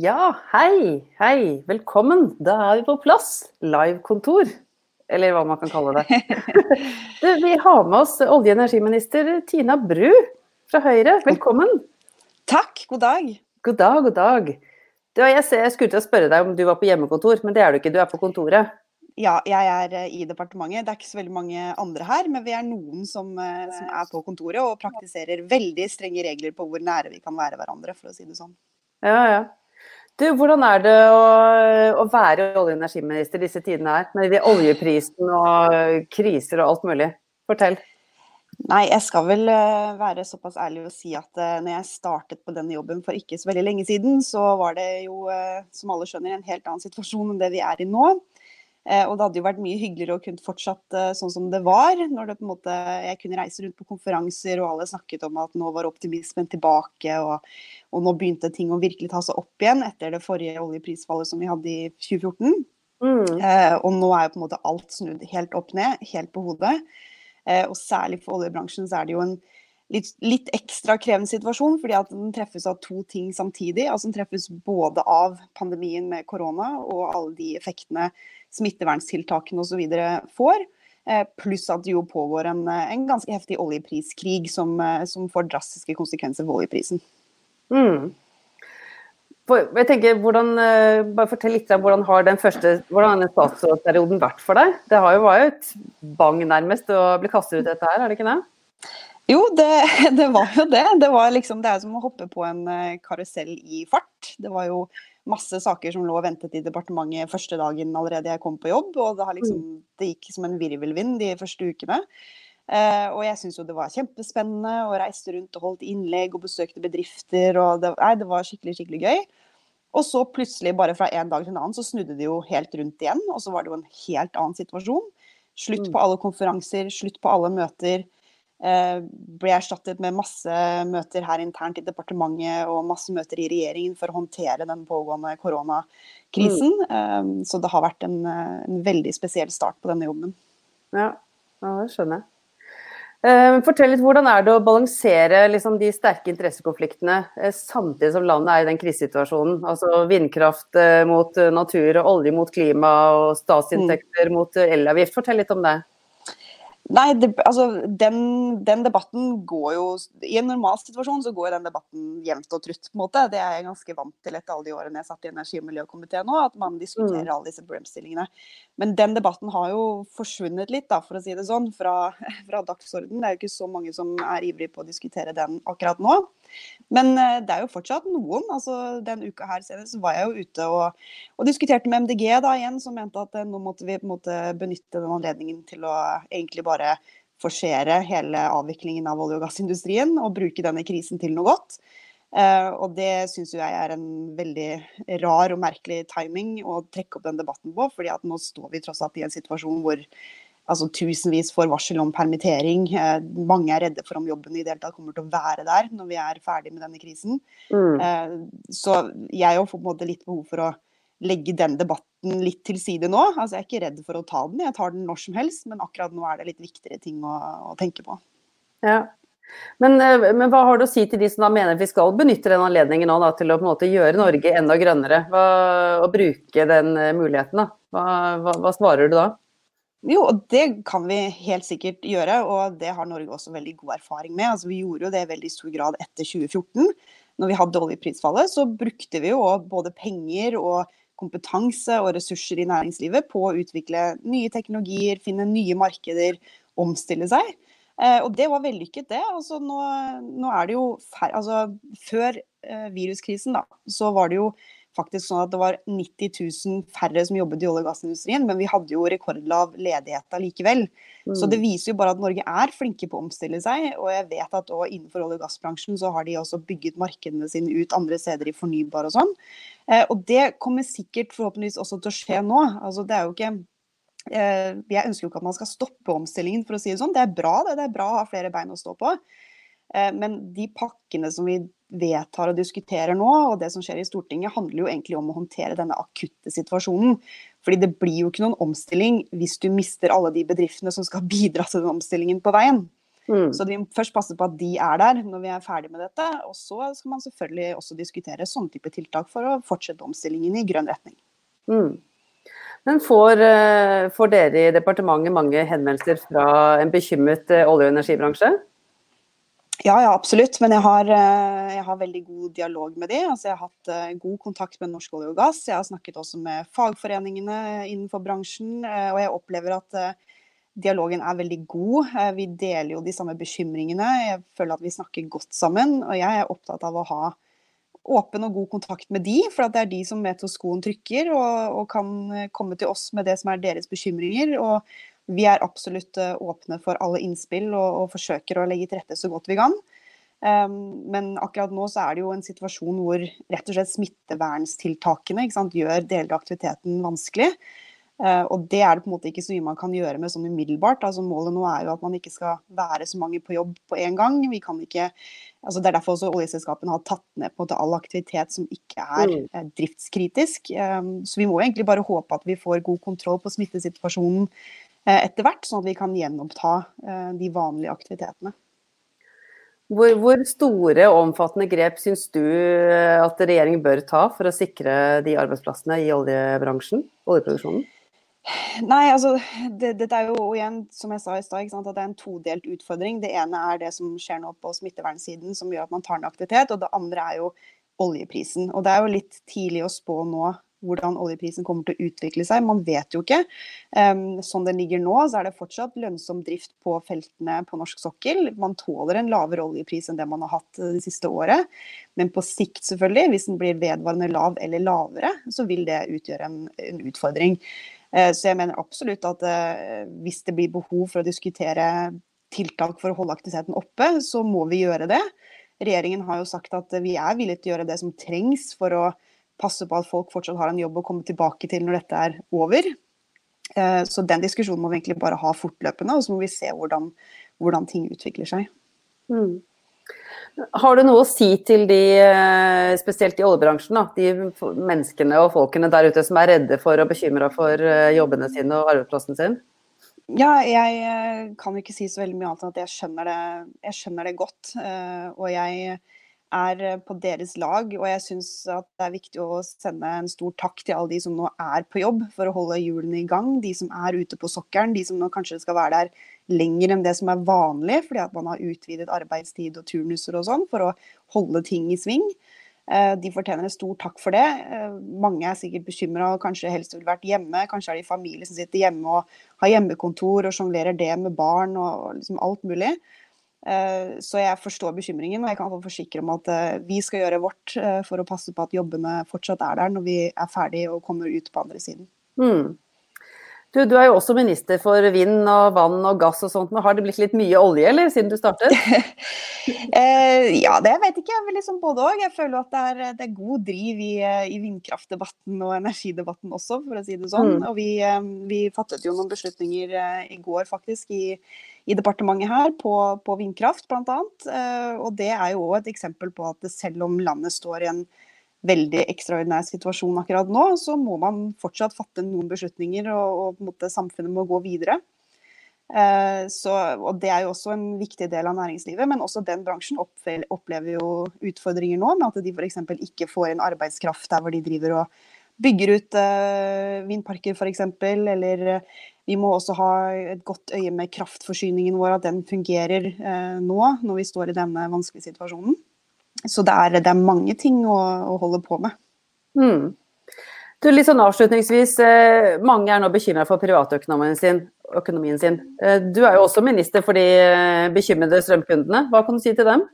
Ja, hei, hei, velkommen. Da er vi på plass. Live-kontor, eller hva man kan kalle det. Du, vi har med oss olje- og energiminister Tina Bru fra Høyre. Velkommen. Takk, god dag. God dag, god dag. Du, jeg, ser, jeg skulle til å spørre deg om du var på hjemmekontor, men det er du ikke. Du er på kontoret. Ja, jeg er eh, i departementet. Det er ikke så veldig mange andre her, men vi er noen som, eh, som er på kontoret og praktiserer veldig strenge regler på hvor nære vi kan være hverandre, for å si det sånn. Ja, ja. Du, hvordan er det å, å være olje- og energiminister disse tidene her, med oljeprisen og kriser og alt mulig? Fortell. Nei, jeg skal vel eh, være såpass ærlig å si at uh, når jeg startet på denne jobben for ikke så veldig lenge siden, så var det jo, uh, som alle skjønner, en helt annen situasjon enn det vi er i nå. Uh, og det hadde jo vært mye hyggeligere å kunne fortsatt sånn som det var, når det på en måte, jeg kunne reise rundt på konferanser og alle snakket om at nå var optimismen tilbake, og, og nå begynte ting å virkelig ta seg opp igjen etter det forrige oljeprisfallet som vi hadde i 2014. Mm. og nå er jo på en måte alt snudd helt opp ned, helt på hodet. Eh, og særlig for oljebransjen så er det jo en litt, litt, ekstra krevende situasjon, fordi at den treffes av to ting samtidig. Altså Den treffes både av pandemien med korona og alle de effektene smitteverntiltakene osv. får. Eh, pluss at det jo pågår en, en ganske heftig oljepriskrig som, eh, som, får drastiske konsekvenser for oljeprisen. Mm. Jeg tenker, hvordan, bare Fortell litt om hvordan har den første hvordan har statsrådsperioden vært for deg? Det har jo, vært bang nærmest å bli kastet ut dette her, er det ikke det? Jo, det, det var jo det. Det, var liksom, det er som å hoppe på en karusell i fart. Det var jo masse saker som lå og ventet i departementet første dagen allerede jeg kom på jobb. Og det, liksom, det gikk som en virvelvind de første ukene. Uh, og jeg syns jo det var kjempespennende og reiste rundt og holdt innlegg og besøkte bedrifter. og det, nei, det var skikkelig, skikkelig gøy. Og så plutselig, bare fra en dag til en annen, så snudde det jo helt rundt igjen. Og så var det jo en helt annen situasjon. Slutt på alle konferanser, slutt på alle møter. Uh, ble erstattet med masse møter her internt i departementet og masse møter i regjeringen for å håndtere den pågående koronakrisen. Mm. Uh, så det har vært en, en, veldig spesiell start på denne jobben. Ja, ja det skjønner jeg. Fortell litt, Hvordan er det å balansere liksom, de sterke interessekonfliktene samtidig som landet er i den krisesituasjonen? Altså Vindkraft mot natur, og olje mot klima og statsinntekter mm. mot elavgift. Fortell litt om det. Nei, det, altså den, den, debatten går jo I en normal situasjon så går den debatten jevnt og trutt. på en måte. Det er jeg ganske vant til etter alle de årene jeg satt i energi- og miljøkomiteen nå, at man diskuterer mm. alle disse problemstillingene. Men den debatten har jo forsvunnet litt, da, for å si det sånn, fra, fra dagsordenen. Det er jo ikke så mange som er ivrige på å diskutere den akkurat nå. Men eh, det er jo fortsatt noen. altså Den uka her senest var jeg jo ute og, og diskuterte med MDG da igjen, som mente at eh, nå måtte vi på en måte benytte den anledningen til å egentlig bare forsere hele avviklingen av olje- og gassindustrien og bruke denne krisen til noe godt. Uh, og det syns jeg er en veldig rar og merkelig timing å trekke opp den debatten på. fordi at nå står vi tross alt i en situasjon hvor altså tusenvis får varsel om permittering. Eh, mange er redde for om jobben i det hele tatt kommer til å være der når vi er ferdig med denne krisen. Mm. Eh, så jeg måte litt behov for å legge den debatten litt til side nå. Altså Jeg er ikke redd for å ta den, jeg tar den når som helst, men akkurat nå er det litt viktigere ting å, å tenke på. Ja. Men, eh, men, hva har du å si til de som da mener vi skal benytte den anledningen nå da, til å på en måte gjøre Norge enda grønnere? Hva, og bruke den muligheten? da? Hva, hva, hva svarer du da? Jo, og det kan vi helt sikkert gjøre, og det har Norge også veldig god erfaring med. Altså, vi gjorde jo det i veldig stor grad etter 2014. Når vi hadde oljeprisfallet, så brukte vi jo både penger og kompetanse og ressurser i næringslivet på å utvikle nye teknologier, finne nye markeder, omstille seg. Eh, og det var vellykket, det. Altså, nå, nå, er det jo altså, Før eh, viruskrisen, da, så var det jo faktisk sånn at det var 90 000 færre som jobbet i olje- og gassindustrien, men vi hadde jo rekordlav ledighet allikevel. Mm. Så det viser jo bare at Norge er flinke på å omstille seg. Og jeg vet at innenfor olje- og gassbransjen så har de også bygget markedene sine ut andre steder i fornybar og sånn. Eh, og det kommer sikkert forhåpentligvis også til å skje nå. Altså det er jo ikke eh, jeg ønsker jo ikke at man skal stoppe omstillingen, for å si det sånn. Det er bra, det. Det er bra å ha flere bein å stå på. Eh, men de pakkene som vi vedtar og diskuterer nå, og det som skjer i Stortinget, handler jo egentlig om å håndtere denne akutte situasjonen. Fordi det blir jo ikke noen omstilling hvis du mister alle de bedriftene som skal bidra til den omstillingen på veien. Mm. Så vi må først passe på at de er der når vi er ferdig med dette. Og så skal man selvfølgelig også diskutere sånne type tiltak for å fortsette omstillingen i grønn retning. Mm. Men får, eh, får, dere i departementet mange henvendelser fra en bekymret eh, olje- og energibransje? Ja, ja, absolutt. Men jeg har, eh, jeg har, veldig god dialog med de. Altså, jeg har hatt eh, god kontakt med Norsk olje og gass. Jeg har snakket også med fagforeningene innenfor bransjen. Eh, og jeg opplever at dialogen er veldig god. Vi deler jo de samme bekymringene. Jeg føler at vi snakker godt sammen. Og jeg er opptatt av å ha åpen og god kontakt med de, for det er de som vet hvor skoen trykker og, og kan komme til oss med det som er deres bekymringer. Og vi er absolutt eh, åpne for alle innspill og, og, forsøker å legge til rette så godt vi kan. Um, men akkurat nå så er det jo en situasjon hvor rett og slett smitteverntiltakene sant, gjør deler av aktiviteten vanskelig. Uh, og det er det på en måte ikke så mye man kan gjøre med sånn umiddelbart. Altså Målet nå er jo at man ikke skal være så mange på jobb på en gang. Vi kan ikke, altså Det er derfor også oljeselskapene har tatt ned på all aktivitet som ikke er uh, driftskritisk. Um, så vi må egentlig bare håpe at vi får god kontroll på smittesituasjonen etter hvert, sånn at vi kan gjenoppta eh, de vanlige aktivitetene. Hvor, hvor, store og omfattende grep syns du eh, at regjeringen bør ta for å sikre de arbeidsplassene i oljebransjen, oljeproduksjonen? Nei, altså det, Dette er jo igjen, som jeg sa i stad, at det er en todelt utfordring. Det ene er det som skjer nå på smittevernsiden, som gjør at man tar ned aktivitet. Og det andre er jo oljeprisen. Og det er jo litt tidlig å spå nå hvordan oljeprisen kommer til å utvikle seg. Man vet jo ikke. Um, sånn den ligger nå, så er det fortsatt lønnsom drift på feltene på norsk sokkel. Man tåler en lavere oljepris enn det man har hatt eh, det siste året. Men på sikt, selvfølgelig, hvis den blir vedvarende lav eller lavere, så vil det utgjøre en, en utfordring. Uh, så jeg mener absolutt at uh, hvis det blir behov for å diskutere tiltak for å holde aktiviteten oppe, så må vi gjøre det. Regjeringen har jo sagt at vi er villige til å gjøre det som trengs for å passe på at folk fortsatt har en jobb å komme tilbake til når dette er over. Eh, så den diskusjonen må vi egentlig bare ha fortløpende, og så må vi se hvordan, hvordan ting utvikler seg. Mm. Har du noe å si til de, eh, spesielt i oljebransjen, da, de menneskene og folkene der ute som er redde for og bekymra for eh, jobbene sine og arbeidsplassen sin? Ja, jeg kan ikke si så veldig mye annet enn at jeg skjønner det, jeg skjønner det godt. Og jeg er eh, på deres lag. Og jeg syns det er viktig å sende en stor takk til alle de som nå er på jobb for å holde hjulene i gang. De som er ute på sokkelen, de som nå kanskje skal være der lenger enn det som er vanlig, fordi at man har utvidet arbeidstid og turnuser og sånn for å holde ting i sving. Eh, de fortjener en stor takk for det. Eh, mange er sikkert bekymra og kanskje helst ville vært hjemme. Kanskje er de familie som sitter hjemme og har hjemmekontor og sjonglerer det med barn og liksom alt mulig. Eh, så jeg forstår bekymringen, og jeg kan forsikre om at eh, vi skal gjøre vårt eh, for å passe på at jobbene fortsatt er der når vi er ferdig og kommer ut på andre siden. Mm. Du, du, er jo også minister for vind og vann og gass og sånt. Men har det blitt litt mye olje, eller, siden du startet? eh, ja, det vet jeg ikke. Jeg liksom både òg. Jeg føler at det er, det er god driv i, i, vindkraftdebatten og energidebatten også, for å si det sånn. Mm. Og vi, vi, fattet jo noen beslutninger i går, faktisk, i, i departementet her på, på vindkraft, annet, og det er jo òg et eksempel på at selv om landet står i en veldig ekstraordinær situasjon akkurat nå, så må man fortsatt fatte noen beslutninger, og, og samfunnet må gå videre. Eh, så, og Det er jo også en viktig del av næringslivet, men også den bransjen opplever jo utfordringer nå med at de f.eks. ikke får inn arbeidskraft der hvor de driver og bygger ut eh, vindparker f.eks. Eller eh, vi må også ha et godt øye med kraftforsyningen vår, at den fungerer eh, nå når vi står i denne vanskelige situasjonen. Så det er, det er mange ting å, å, holde på med. Mm. Du, litt sånn avslutningsvis, eh, Mange er nå bekymra for privatøkonomien sin. Økonomien sin. Eh, du er jo også minister for de eh, bekymrede strømkundene. Hva kan du si til dem?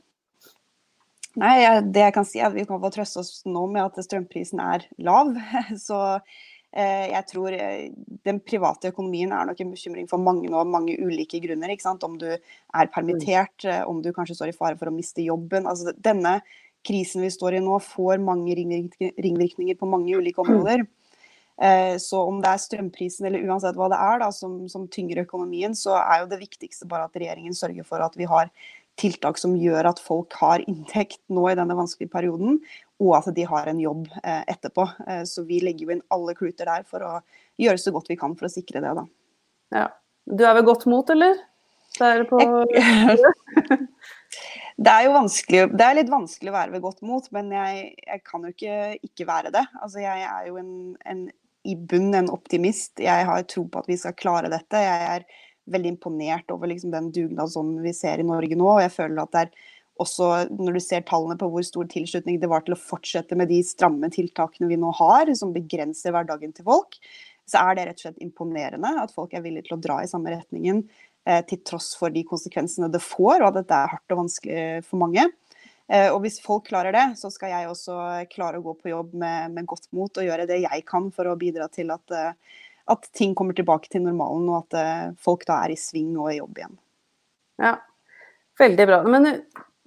Nei, det jeg kan si er at Vi kan få trøste oss nå med at strømprisen er lav. Så jeg tror eh, den private økonomien er nok en bekymring for mange og mange ulike grunner. Om du er permittert, eh, om du kanskje står i fare for å miste jobben. Altså, denne krisen vi står i nå, får mange ringvirkninger på mange ulike områder. Så om det er strømprisen eller uansett hva det er da, som, som tynger økonomien, så er jo det viktigste bare at regjeringen sørger for at vi har tiltak som gjør at folk har inntekt nå i denne vanskelige perioden, og at de har en jobb eh, etterpå. Eh, så vi legger jo inn alle kluter der for å gjøre så godt vi kan for å sikre det, da. Ja. Du er ved godt mot, eller? Det er, på... det er jo vanskelig, det er litt vanskelig å være ved godt mot, men jeg, jeg kan jo ikke ikke være det. Altså, jeg er jo en, en, i bunn en optimist. Jeg har tro på at vi skal klare dette. Jeg er veldig imponert over liksom, den dugnadsånden vi ser i Norge nå. og jeg føler at det er også når du ser tallene på hvor stor tilslutning det var til å fortsette med de stramme tiltakene vi nå har, som begrenser hverdagen til folk, så er det rett og slett imponerende at folk er villige til å dra i samme retningen eh, til tross for de konsekvensene det får, og at dette er hardt og vanskelig for mange. Eh, og hvis folk klarer det, så skal jeg også klare å gå på jobb med, med godt mot og gjøre det jeg kan for å bidra til at eh, at ting kommer tilbake til normalen, og at uh, folk da er i sving og i jobb igjen. Ja, veldig bra. Men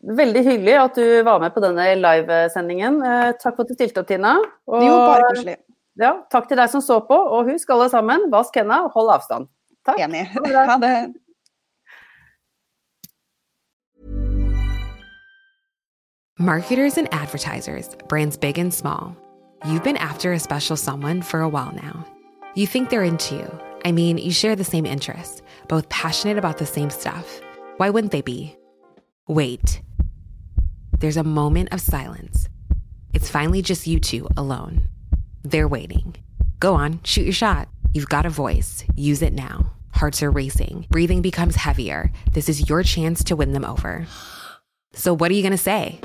veldig hyggelig at du var med på denne livesendingen. Uh, takk for at du stilte opp, Tina. Og, jo, bare koselig. Ja, takk til deg som så på, og husk alle sammen, vask hendene og hold avstand. Takk. Enig. Ha det. Marketers and advertisers, brands big and small. You've been after a special someone for a while now. You think they're into you. I mean, you share the same interests, both passionate about the same stuff. Why wouldn't they be? Wait. There's a moment of silence. It's finally just you two alone. They're waiting. Go on, shoot your shot. You've got a voice. Use it now. Hearts are racing. Breathing becomes heavier. This is your chance to win them over. So, what are you going to say?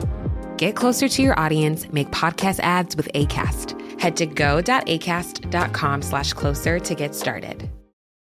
Get closer to your audience, make podcast ads with ACAST Head to go.acast.com slash closer to get started.